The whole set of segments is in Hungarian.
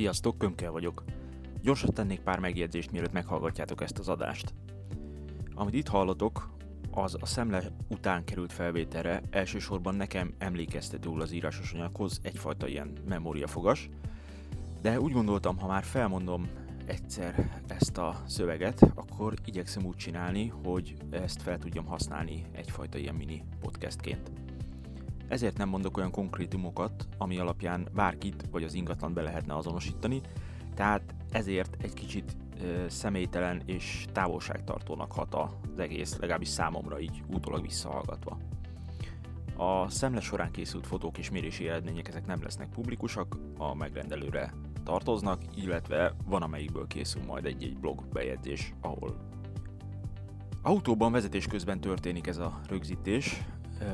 Sziasztok, Kömkel vagyok. Gyorsan tennék pár megjegyzést, mielőtt meghallgatjátok ezt az adást. Amit itt hallatok, az a szemle után került felvételre, elsősorban nekem emlékeztetőül az írásos anyaghoz egyfajta ilyen memóriafogas, de úgy gondoltam, ha már felmondom egyszer ezt a szöveget, akkor igyekszem úgy csinálni, hogy ezt fel tudjam használni egyfajta ilyen mini podcastként. Ezért nem mondok olyan konkrétumokat, ami alapján bárkit vagy az ingatlan be lehetne azonosítani, tehát ezért egy kicsit ö, személytelen és távolságtartónak hat az egész, legalábbis számomra így utólag visszahallgatva. A szemle során készült fotók és mérési eredmények ezek nem lesznek publikusak, a megrendelőre tartoznak, illetve van amelyikből készül majd egy-egy blog bejegyzés, ahol autóban vezetés közben történik ez a rögzítés,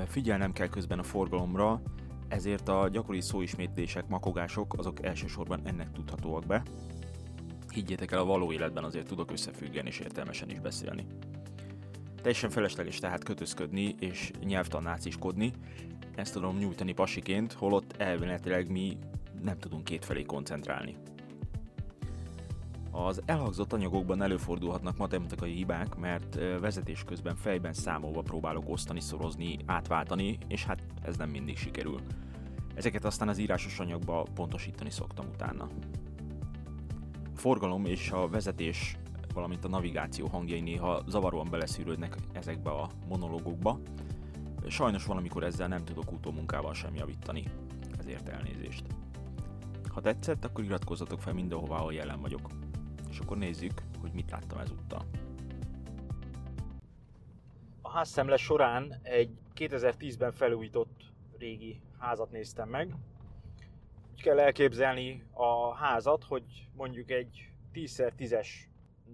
figyelnem kell közben a forgalomra, ezért a gyakori szóismétlések, makogások azok elsősorban ennek tudhatóak be. Higgyétek el, a való életben azért tudok összefüggeni és értelmesen is beszélni. Teljesen felesleges tehát kötözködni és nyelvtannáciskodni, ezt tudom nyújtani pasiként, holott elméletileg mi nem tudunk kétfelé koncentrálni. Az elhangzott anyagokban előfordulhatnak matematikai hibák, mert vezetés közben fejben számolva próbálok osztani, szorozni, átváltani, és hát ez nem mindig sikerül. Ezeket aztán az írásos anyagba pontosítani szoktam utána. A forgalom és a vezetés, valamint a navigáció hangjai néha zavaróan beleszűrődnek ezekbe a monológokba. Sajnos valamikor ezzel nem tudok utómunkával sem javítani, ezért elnézést. Ha tetszett, akkor iratkozzatok fel mindenhová, ahol jelen vagyok és akkor nézzük, hogy mit láttam ezúttal. A házszemle során egy 2010-ben felújított régi házat néztem meg. Úgy kell elképzelni a házat, hogy mondjuk egy 10x10-es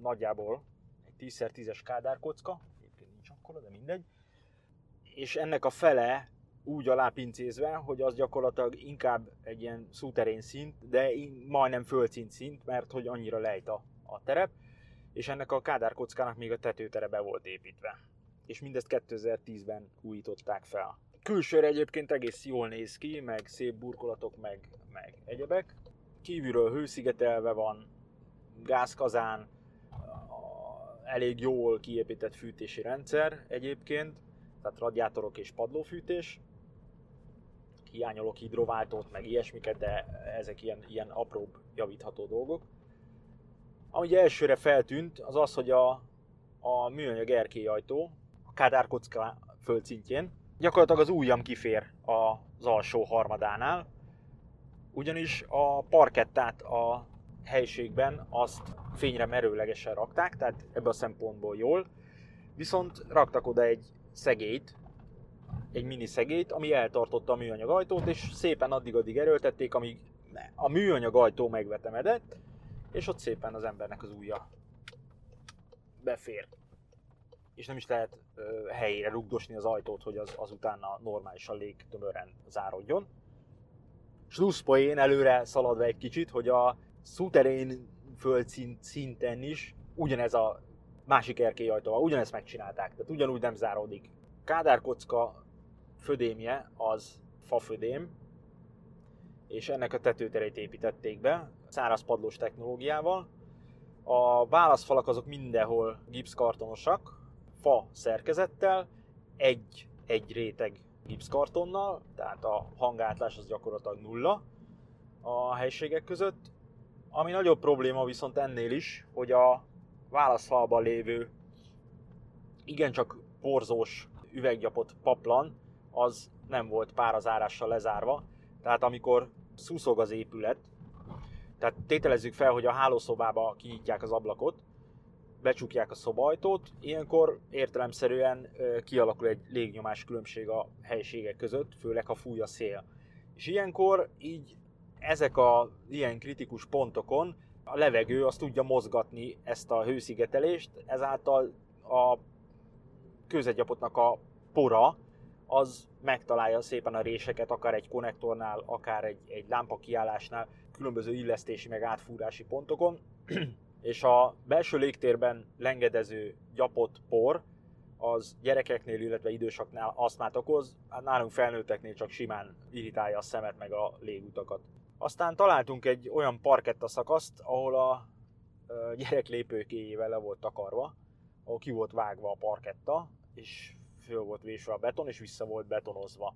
nagyjából, egy 10x10-es kádárkocka, egyébként nincs akkora, de mindegy, és ennek a fele úgy alápincézve, hogy az gyakorlatilag inkább egy ilyen szúterén szint, de majdnem földszint szint, mert hogy annyira lejt a a terep, és ennek a kádárkockának még a tetőtere volt építve. És mindezt 2010-ben újították fel. Külsőre egyébként egész jól néz ki, meg szép burkolatok, meg, meg egyebek. Kívülről hőszigetelve van, gázkazán, elég jól kiépített fűtési rendszer egyébként, tehát radiátorok és padlófűtés. Hiányolok hidrováltót, meg ilyesmiket, de ezek ilyen, ilyen apróbb javítható dolgok. Ami elsőre feltűnt, az az, hogy a, a műanyag erkélyajtó a kádárkocka földszintjén gyakorlatilag az ujjam kifér az alsó harmadánál, ugyanis a parkettát a helységben azt fényre merőlegesen rakták, tehát ebből a szempontból jól, viszont raktak oda egy szegélyt, egy mini szegélyt, ami eltartotta a műanyag ajtót, és szépen addig-addig erőltették, amíg a műanyag ajtó megvetemedett, és ott szépen az embernek az ujja befér. És nem is lehet ö, helyére rugdosni az ajtót, hogy az, az utána normálisan légtömören zárodjon. Slusszpoén előre szaladva egy kicsit, hogy a szuterén földszint szinten is ugyanez a másik erkélyajtóval, ugyanezt megcsinálták, tehát ugyanúgy nem záródik. Kádárkocka födémje az fafödém, és ennek a tetőterét építették be, száraz padlós technológiával. A válaszfalak azok mindenhol gipszkartonosak, fa szerkezettel, egy, egy réteg gipszkartonnal, tehát a hangátlás az gyakorlatilag nulla a helységek között. Ami nagyobb probléma viszont ennél is, hogy a válaszfalban lévő igencsak porzós üveggyapott paplan, az nem volt párazárással lezárva. Tehát amikor szuszog az épület, tehát tételezzük fel, hogy a hálószobába kinyitják az ablakot, becsukják a szobajtót, ilyenkor értelemszerűen kialakul egy légnyomás különbség a helységek között, főleg ha fúj a szél. És ilyenkor így ezek a ilyen kritikus pontokon a levegő azt tudja mozgatni ezt a hőszigetelést, ezáltal a közegyapotnak a pora az megtalálja szépen a réseket, akár egy konnektornál, akár egy, egy lámpa kiállásnál, különböző illesztési meg átfúrási pontokon, és a belső légtérben lengedező gyapott por, az gyerekeknél, illetve idősaknál asztmát okoz, hát nálunk felnőtteknél csak simán irritálja a szemet meg a légutakat. Aztán találtunk egy olyan parketta szakaszt, ahol a gyerek lépőkéjével le volt takarva, ahol ki volt vágva a parketta, és föl volt vésve a beton, és vissza volt betonozva.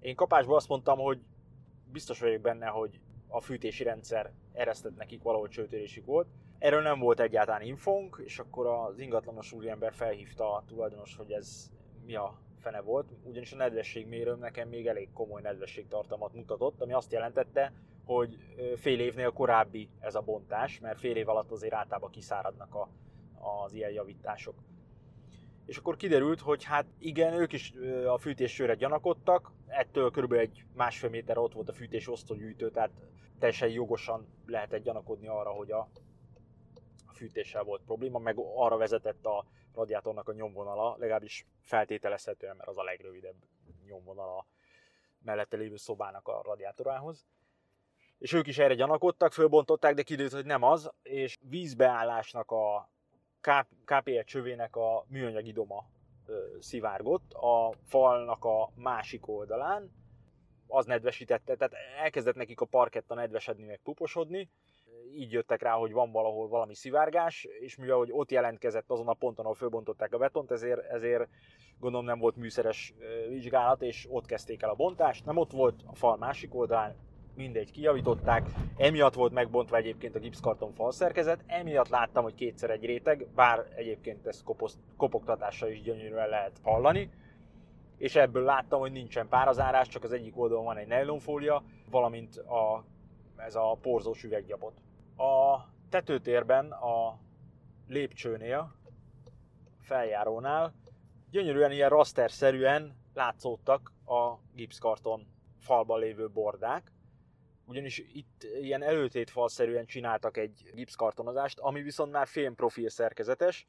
Én kapásból azt mondtam, hogy biztos vagyok benne, hogy a fűtési rendszer eresztett nekik valahol csőtörésük volt. Erről nem volt egyáltalán infónk, és akkor az ingatlanos úriember felhívta a tulajdonos, hogy ez mi a fene volt, ugyanis a nedvességmérőm nekem még elég komoly nedvességtartalmat mutatott, ami azt jelentette, hogy fél évnél korábbi ez a bontás, mert fél év alatt azért általában kiszáradnak a, az ilyen javítások. És akkor kiderült, hogy hát igen, ők is a fűtésőre gyanakodtak, ettől körülbelül egy másfél méter ott volt a fűtés osztógyűjtő, tehát teljesen jogosan lehetett gyanakodni arra, hogy a, fűtéssel volt probléma, meg arra vezetett a radiátornak a nyomvonala, legalábbis feltételezhetően, mert az a legrövidebb nyomvonala mellette lévő szobának a radiátorához. És ők is erre gyanakodtak, fölbontották, de kiderült, hogy nem az, és vízbeállásnak a KPE csövének a műanyag idoma szivárgott a falnak a másik oldalán, az nedvesítette, tehát elkezdett nekik a parketta nedvesedni, meg puposodni, így jöttek rá, hogy van valahol valami szivárgás, és mivel hogy ott jelentkezett azon a ponton, ahol fölbontották a betont, ezért, ezért gondolom nem volt műszeres vizsgálat, és ott kezdték el a bontást. Nem ott volt a fal másik oldalán, mindegy, kijavították, emiatt volt megbontva egyébként a gipszkarton falszerkezet, emiatt láttam, hogy kétszer egy réteg, bár egyébként ezt koposz, kopogtatással is gyönyörűen lehet hallani, és ebből láttam, hogy nincsen párazárás, csak az egyik oldalon van egy nylonfólia, valamint a, ez a porzós üveggyapot. A tetőtérben a lépcsőnél, feljárónál gyönyörűen ilyen rasterszerűen látszódtak a gipszkarton falban lévő bordák, ugyanis itt ilyen előtétfalszerűen csináltak egy gipszkartonozást, ami viszont már profil szerkezetes.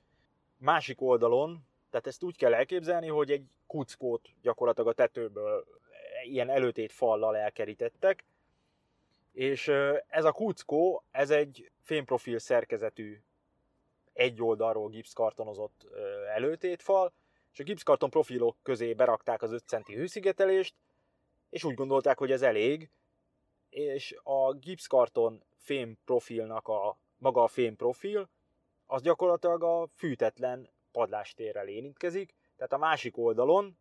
Másik oldalon, tehát ezt úgy kell elképzelni, hogy egy kuckót gyakorlatilag a tetőből ilyen előtét fallal elkerítettek, és ez a kuckó, ez egy fémprofil szerkezetű egy oldalról gipszkartonozott előtétfal, és a gipszkarton profilok közé berakták az 5 centi hőszigetelést, és úgy gondolták, hogy ez elég, és a gipszkarton fém profilnak a maga a fém profil, az gyakorlatilag a fűtetlen padlástérrel érintkezik, tehát a másik oldalon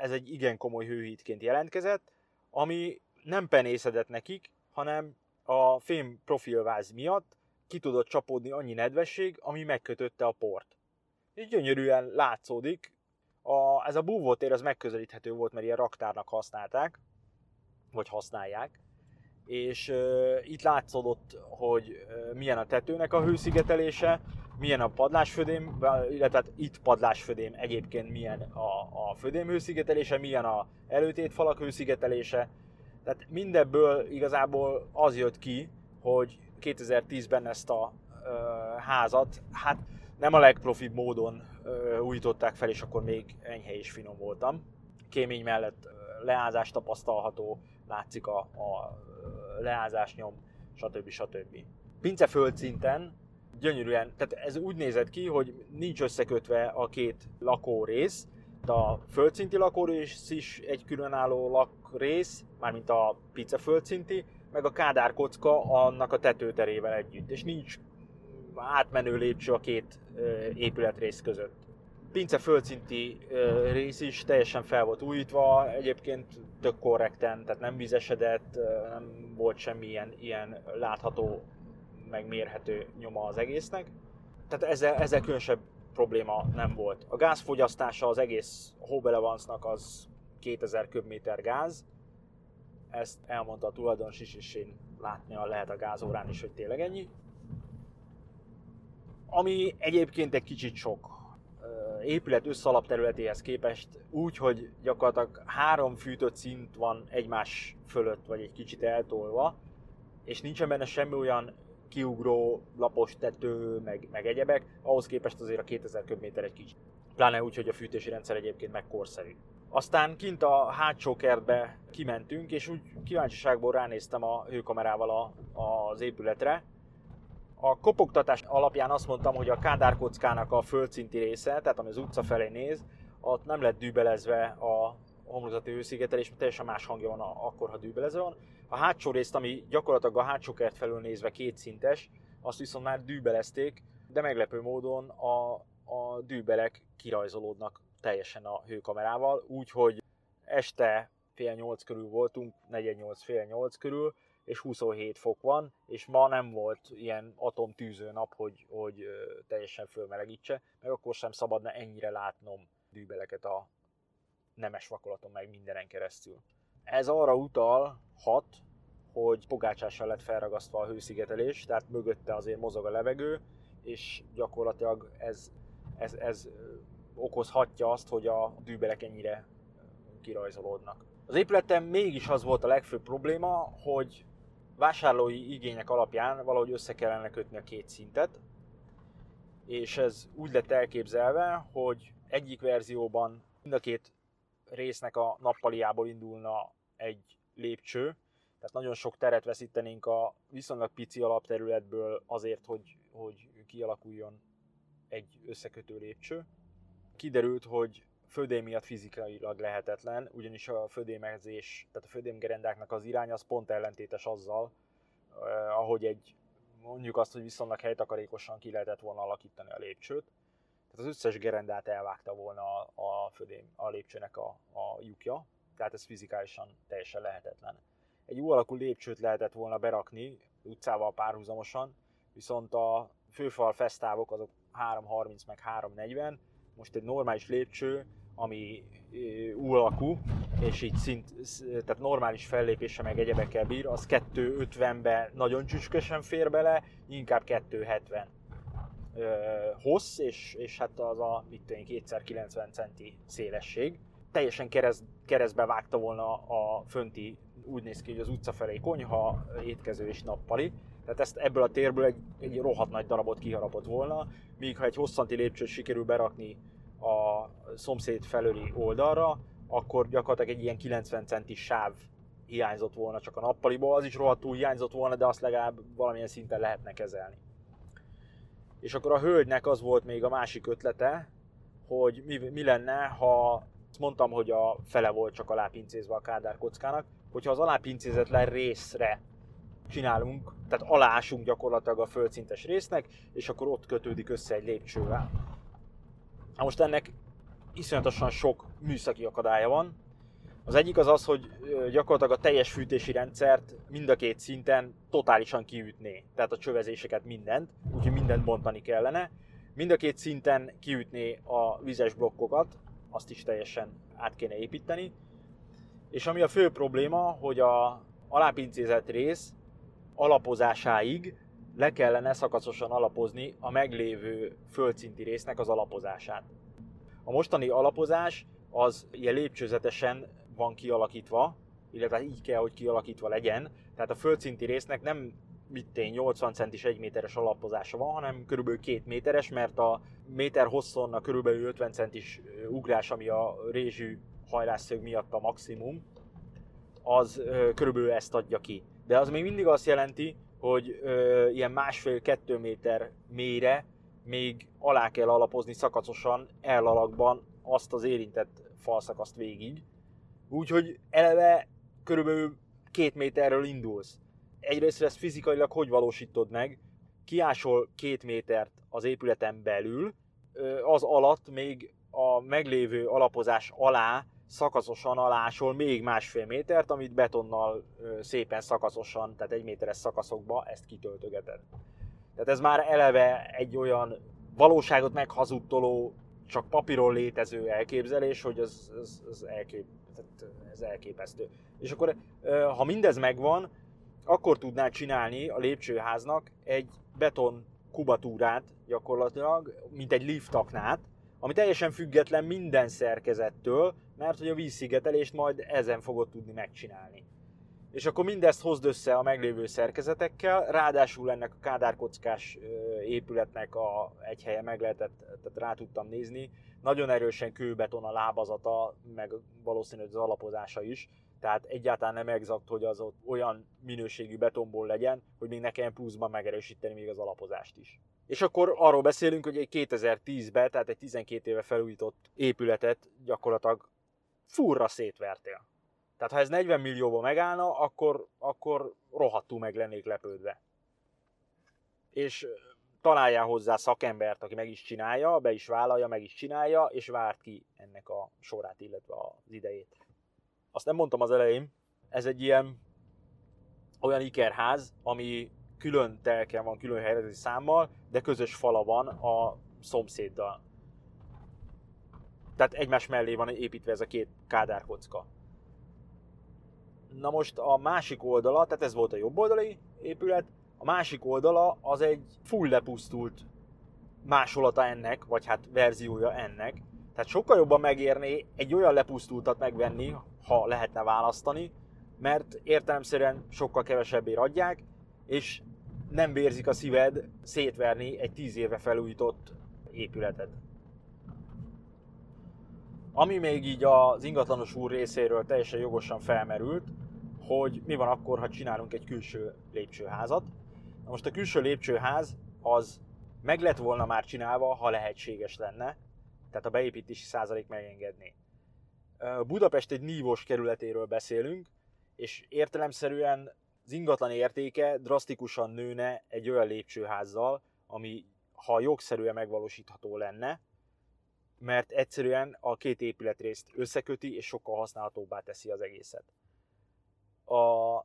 ez egy igen komoly hőhítként jelentkezett, ami nem penészedett nekik, hanem a fém profilváz miatt ki tudott csapódni annyi nedvesség, ami megkötötte a port. Így gyönyörűen látszódik, a, ez a búvótér az megközelíthető volt, mert ilyen raktárnak használták, vagy használják, és uh, itt látszódott, hogy uh, milyen a tetőnek a hőszigetelése, milyen a padlásfödém, illetve hát itt padlásfödém egyébként milyen a, a födém hőszigetelése, milyen a előtétfalak hőszigetelése. Tehát mindebből igazából az jött ki, hogy 2010-ben ezt a uh, házat, hát nem a legprofibb módon uh, újították fel, és akkor még enyhe és finom voltam. Kémény mellett leázás tapasztalható, látszik a, a leázás nyom, stb. stb. Pince földszinten gyönyörűen, tehát ez úgy nézett ki, hogy nincs összekötve a két lakórész, a földszinti lakórész is egy különálló lakrész, mármint a pizza földszinti, meg a Kádár kocka annak a tetőterével együtt, és nincs átmenő lépcső a két épületrész között pince földszinti rész is teljesen fel volt újítva, egyébként tök korrekten, tehát nem vízesedett, nem volt semmilyen ilyen látható, megmérhető nyoma az egésznek. Tehát ezzel, ezzel különösebb probléma nem volt. A gázfogyasztása az egész Hobelevance-nak az 2000 köbméter gáz, ezt elmondta a tulajdonos is, és én látni lehet a gázórán is, hogy tényleg ennyi. Ami egyébként egy kicsit sok épület összalapterületéhez képest úgy, hogy gyakorlatilag három fűtött szint van egymás fölött, vagy egy kicsit eltolva, és nincsen benne semmi olyan kiugró lapos tető, meg, meg egyebek, ahhoz képest azért a 2000 köbméter egy kicsit. Pláne úgy, hogy a fűtési rendszer egyébként megkorszerű. Aztán kint a hátsó kertbe kimentünk, és úgy kíváncsiságból ránéztem a hőkamerával a, az épületre, a kopogtatás alapján azt mondtam, hogy a kádárkockának a földszinti része, tehát ami az utca felé néz, ott nem lett dübelezve a homlokzati hőszigetelés, mert teljesen más hangja van akkor, ha dűbelezve van. A hátsó részt, ami gyakorlatilag a hátsó kert felül nézve kétszintes, azt viszont már dűbelezték, de meglepő módon a, a dűbelek kirajzolódnak teljesen a hőkamerával, úgyhogy este fél nyolc körül voltunk, negyed nyolc, fél nyolc körül, és 27 fok van, és ma nem volt ilyen atomtűző nap, hogy, hogy teljesen fölmelegítse, meg akkor sem szabadna ennyire látnom dűbeleket a nemes vakolaton, meg mindenen keresztül. Ez arra utal, hat, hogy pogácsással lett felragasztva a hőszigetelés, tehát mögötte azért mozog a levegő, és gyakorlatilag ez, ez, ez okozhatja azt, hogy a dűbelek ennyire kirajzolódnak. Az épületen mégis az volt a legfőbb probléma, hogy vásárlói igények alapján valahogy össze kellene kötni a két szintet, és ez úgy lett elképzelve, hogy egyik verzióban mind a két résznek a nappaliából indulna egy lépcső, tehát nagyon sok teret veszítenénk a viszonylag pici alapterületből azért, hogy, hogy kialakuljon egy összekötő lépcső. Kiderült, hogy földé miatt fizikailag lehetetlen, ugyanis a födémezés, tehát a födémgerendáknak az irány az pont ellentétes azzal, eh, ahogy egy mondjuk azt, hogy viszonylag helytakarékosan ki lehetett volna alakítani a lépcsőt. Tehát az összes gerendát elvágta volna a, a, födém, a lépcsőnek a, a lyukja, tehát ez fizikálisan teljesen lehetetlen. Egy új alakú lépcsőt lehetett volna berakni utcával párhuzamosan, viszont a főfal fesztávok azok 3.30 meg 3.40, most egy normális lépcső ami új alakú, és így szint, tehát normális fellépése meg egyebekkel bír, az 250-be nagyon csücskösen fér bele, inkább 270 hossz, és, és hát az a mit tudom, 290 centi szélesség. Teljesen kereszt, keresztbe vágta volna a fönti, úgy néz ki, hogy az utca felé konyha, étkező és nappali. Tehát ezt ebből a térből egy, egy rohadt nagy darabot kiharapott volna, míg ha egy hosszanti lépcsőt sikerül berakni a szomszéd felőli oldalra, akkor gyakorlatilag egy ilyen 90 centis sáv hiányzott volna csak a nappaliból, az is rohadtul hiányzott volna, de azt legalább valamilyen szinten lehetne kezelni. És akkor a hölgynek az volt még a másik ötlete, hogy mi, mi lenne, ha mondtam, hogy a fele volt csak alápincézve a kádár kockának, hogyha az alápincézetlen részre csinálunk, tehát alásunk gyakorlatilag a földszintes résznek, és akkor ott kötődik össze egy lépcsővel. Na most ennek iszonyatosan sok műszaki akadálya van. Az egyik az az, hogy gyakorlatilag a teljes fűtési rendszert mind a két szinten totálisan kiütné. Tehát a csövezéseket mindent, úgyhogy mindent bontani kellene. Mind a két szinten kiütné a vizes blokkokat, azt is teljesen át kéne építeni. És ami a fő probléma, hogy a alápincézett rész alapozásáig le kellene szakaszosan alapozni a meglévő földszinti résznek az alapozását. A mostani alapozás az ilyen lépcsőzetesen van kialakítva, illetve így kell, hogy kialakítva legyen. Tehát a földszinti résznek nem mit 80 centis 1 méteres alapozása van, hanem körülbelül 2 méteres, mert a méter hosszon a körülbelül 50 centis ugrás, ami a rézsű hajlásszög miatt a maximum, az körülbelül ezt adja ki. De az még mindig azt jelenti, hogy ö, ilyen másfél-kettő méter mélyre még alá kell alapozni szakacosan elalakban azt az érintett falszakaszt végig. Úgyhogy eleve körülbelül két méterről indulsz. Egyrészt ezt fizikailag hogy valósítod meg? Kiásol két métert az épületen belül, az alatt még a meglévő alapozás alá szakaszosan alásol még másfél métert, amit betonnal szépen szakaszosan, tehát egy méteres szakaszokba ezt kitöltögeted. Tehát ez már eleve egy olyan valóságot meghazudtoló, csak papíron létező elképzelés, hogy ez, ez, ez, elkép, tehát ez elképesztő. És akkor, ha mindez megvan, akkor tudnád csinálni a lépcsőháznak egy beton kubatúrát gyakorlatilag, mint egy liftaknát, ami teljesen független minden szerkezettől, mert hogy a vízszigetelést majd ezen fogod tudni megcsinálni. És akkor mindezt hozd össze a meglévő szerkezetekkel, ráadásul ennek a kádárkockás épületnek a egy helye meg lehetett, tehát rá tudtam nézni, nagyon erősen kőbeton a lábazata, meg valószínűleg az alapozása is, tehát egyáltalán nem exakt, hogy az ott olyan minőségű betonból legyen, hogy még nekem pluszban megerősíteni még az alapozást is. És akkor arról beszélünk, hogy egy 2010-ben, tehát egy 12 éve felújított épületet gyakorlatilag furra szétvertél. Tehát ha ez 40 millióba megállna, akkor, akkor rohadtul meg lennék lepődve. És találjál hozzá szakembert, aki meg is csinálja, be is vállalja, meg is csinálja, és várt ki ennek a sorát, illetve az idejét. Azt nem mondtam az elején, ez egy ilyen olyan ikerház, ami külön telken van, külön helyezési számmal, de közös fala van a szomszéddal. Tehát egymás mellé van építve ez a két kádárkocka. Na most a másik oldala, tehát ez volt a jobb oldali épület, a másik oldala az egy full lepusztult másolata ennek, vagy hát verziója ennek. Tehát sokkal jobban megérné egy olyan lepusztultat megvenni, ha lehetne választani, mert értelemszerűen sokkal kevesebbé adják, és nem vérzik a szíved szétverni egy tíz éve felújított épületet. Ami még így az ingatlanos úr részéről teljesen jogosan felmerült, hogy mi van akkor, ha csinálunk egy külső lépcsőházat. Na most a külső lépcsőház az meg lett volna már csinálva, ha lehetséges lenne, tehát a beépítési százalék megengedné. Budapest egy nívós kerületéről beszélünk, és értelemszerűen az ingatlan értéke drasztikusan nőne egy olyan lépcsőházzal, ami ha jogszerűen megvalósítható lenne, mert egyszerűen a két épületrészt összeköti és sokkal használhatóbbá teszi az egészet. A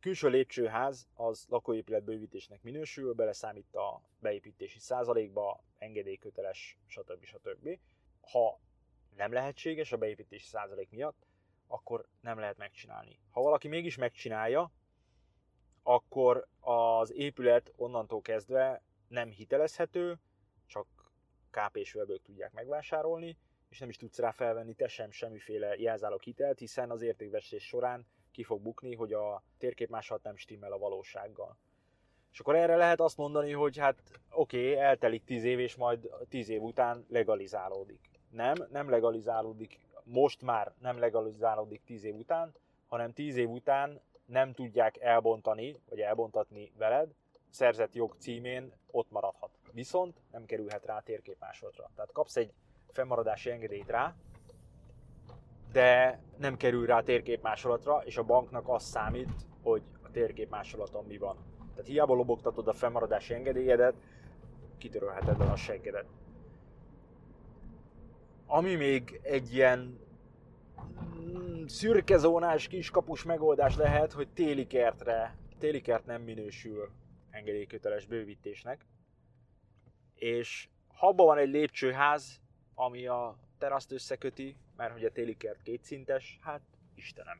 külső lépcsőház az lakóépület bővítésnek minősül, beleszámít a beépítési százalékba, engedélyköteles, stb. stb. Ha nem lehetséges a beépítési százalék miatt, akkor nem lehet megcsinálni. Ha valaki mégis megcsinálja, akkor az épület onnantól kezdve nem hitelezhető, csak KP-s webök tudják megvásárolni, és nem is tudsz rá felvenni te sem semmiféle jelzálog hitelt, hiszen az értékvesés során ki fog bukni, hogy a térképmásolat nem stimmel a valósággal. És akkor erre lehet azt mondani, hogy hát oké, okay, eltelik 10 év, és majd 10 év után legalizálódik. Nem, nem legalizálódik, most már nem legalizálódik 10 év után, hanem 10 év után nem tudják elbontani, vagy elbontatni veled, szerzett jog címén ott maradhat. Viszont nem kerülhet rá térképmásolatra. Tehát kapsz egy fennmaradási engedélyt rá, de nem kerül rá térképmásolatra, és a banknak az számít, hogy a térképmásolaton mi van. Tehát hiába lobogtatod a fennmaradási engedélyedet, kitörölheted a seggedet. Ami még egy ilyen szürkezónás kiskapus megoldás lehet, hogy téli kertre, téli kert nem minősül engedélyköteles bővítésnek. És ha abban van egy lépcsőház, ami a teraszt összeköti, mert hogy a téli kert kétszintes, hát Istenem.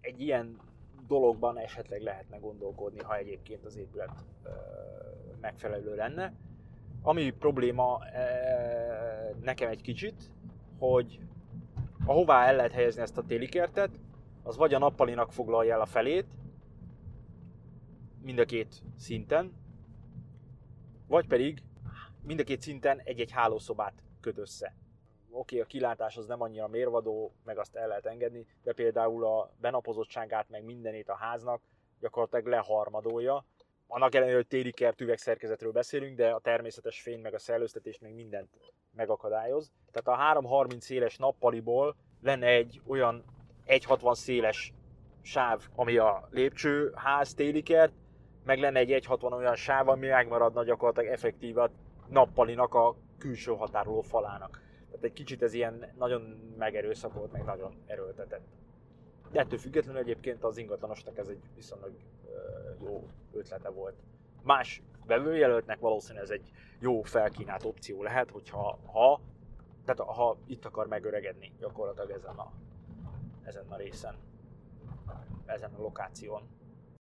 Egy ilyen dologban esetleg lehetne gondolkodni, ha egyébként az épület ö, megfelelő lenne. Ami probléma e, nekem egy kicsit, hogy ahová el lehet helyezni ezt a téli kertet, az vagy a nappalinak foglalja el a felét, mind a két szinten, vagy pedig mind a két szinten egy-egy hálószobát köt össze. Oké, okay, a kilátás az nem annyira mérvadó, meg azt el lehet engedni, de például a benapozottságát, meg mindenét a háznak gyakorlatilag leharmadolja. Annak ellenére, hogy téli kert üvegszerkezetről beszélünk, de a természetes fény, meg a szellőztetés, meg mindent megakadályoz. Tehát a 330 széles nappaliból lenne egy olyan 160 széles sáv, ami a lépcsőház télikert, meg lenne egy 160 olyan sáv, ami megmaradna gyakorlatilag effektíve nappalinak a külső határoló falának. Tehát egy kicsit ez ilyen nagyon megerőszakolt, meg nagyon erőltetett. De ettől függetlenül egyébként az ingatlanosnak ez egy viszonylag jó ötlete volt. Más vevőjelöltnek valószínűleg ez egy jó felkínált opció lehet, hogyha ha, tehát ha itt akar megöregedni gyakorlatilag ezen a, ezen a részen, ezen a lokáción.